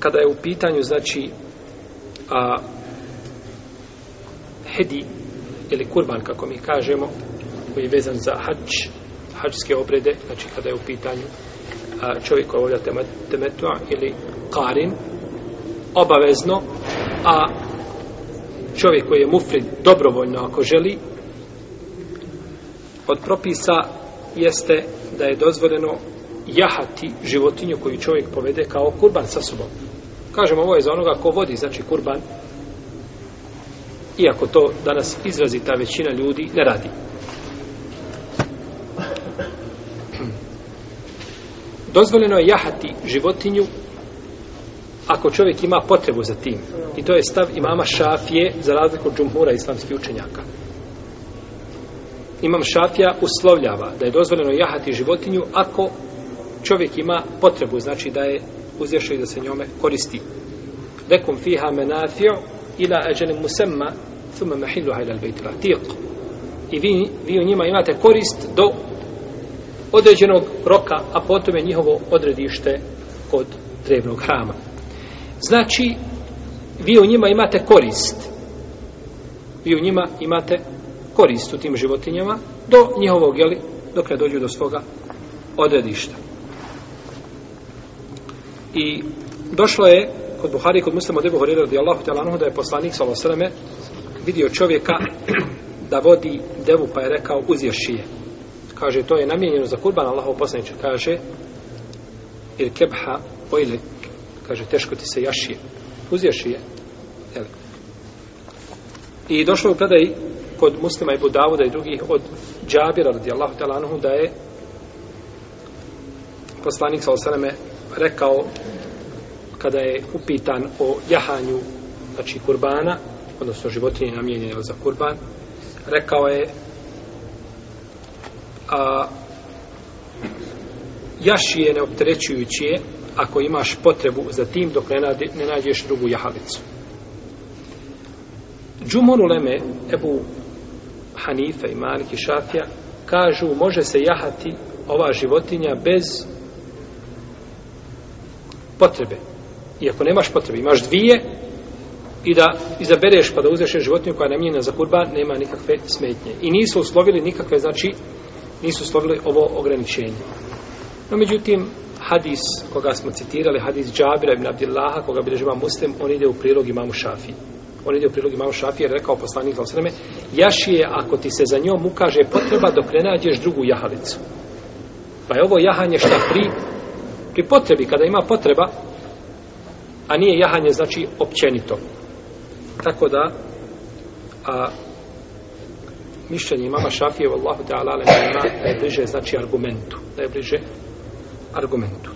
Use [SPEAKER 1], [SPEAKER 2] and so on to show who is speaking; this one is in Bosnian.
[SPEAKER 1] kada je u pitanju znači a, hedi ili kurban kako mi kažemo koji je vezan za hač hačske obrede znači kada je u pitanju a, čovjek koji ovdje temetua ili karin obavezno a čovjek koji je mufrid dobrovoljno ako želi od propisa jeste da je dozvoljeno jahati životinju koju čovjek povede kao kurban sa sobom. Kažemo, ovo je za onoga ko vodi, znači kurban, iako to danas izrazi ta većina ljudi ne radi. Dozvoljeno je jahati životinju ako čovjek ima potrebu za tim. I to je stav imama Šafije za razliku od džumhura islamskih učenjaka. Imam Šafija uslovljava da je dozvoljeno jahati životinju ako čovjek ima potrebu, znači da je uzješao i da se njome koristi. Lekum fiha menafi'u ila ađenim musemma thumma mahilluha ila al-bayt al-atiq. I vi, vi u njima imate korist do određenog roka, a potom je njihovo odredište kod drevnog hrama. Znači, vi u njima imate korist. Vi u njima imate korist u tim životinjama do njihovog, jeli, dok ne dođu do svoga odredišta. I došlo je kod Buhari i kod muslima od Ebu Horeira radijallahu ta'ala anhu da je poslanik sallallahu alejhi ve vidio čovjeka da vodi devu pa je rekao uzješi šije. Kaže to je namijenjeno za kurban Allahov poslanice kaže il kebha ojle, kaže teško ti se jašije. Uzješi je. Jel? I došlo u predaj kod muslima i Budavuda i drugih od Džabira radijallahu ta'ala anhu da je poslanik sallallahu alejhi ve rekao kada je upitan o jahanju znači kurbana odnosno životinje namijenjene za kurban rekao je a jaši je neopterećujući je ako imaš potrebu za tim dok ne, nade, ne nađeš drugu jahalicu. Džumur Uleme Ebu Hanife i Malik i Šafija kažu može se jahati ova životinja bez potrebe. I ako nemaš potrebe, imaš dvije i da izabereš pa da uzeš životinju koja je namijena za kurban, nema nikakve smetnje. I nisu uslovili nikakve, znači, nisu uslovili ovo ograničenje. No, međutim, hadis koga smo citirali, hadis Džabira ibn Abdillaha, koga bi živa muslim, on ide u prilog imamu Šafiji. On ide u prilog imamu Šafiji, jer rekao poslanik za osreme, jaši je ako ti se za njom ukaže potreba dok ne nađeš drugu jahalicu. Pa je ovo jahanje šta pri pri potrebi, kada ima potreba, a nije jahanje, znači, općenito. Tako da, a, mišljenje imama Šafije, Allahu Teala, da je bliže, znači, argumentu. Da je bliže argumentu.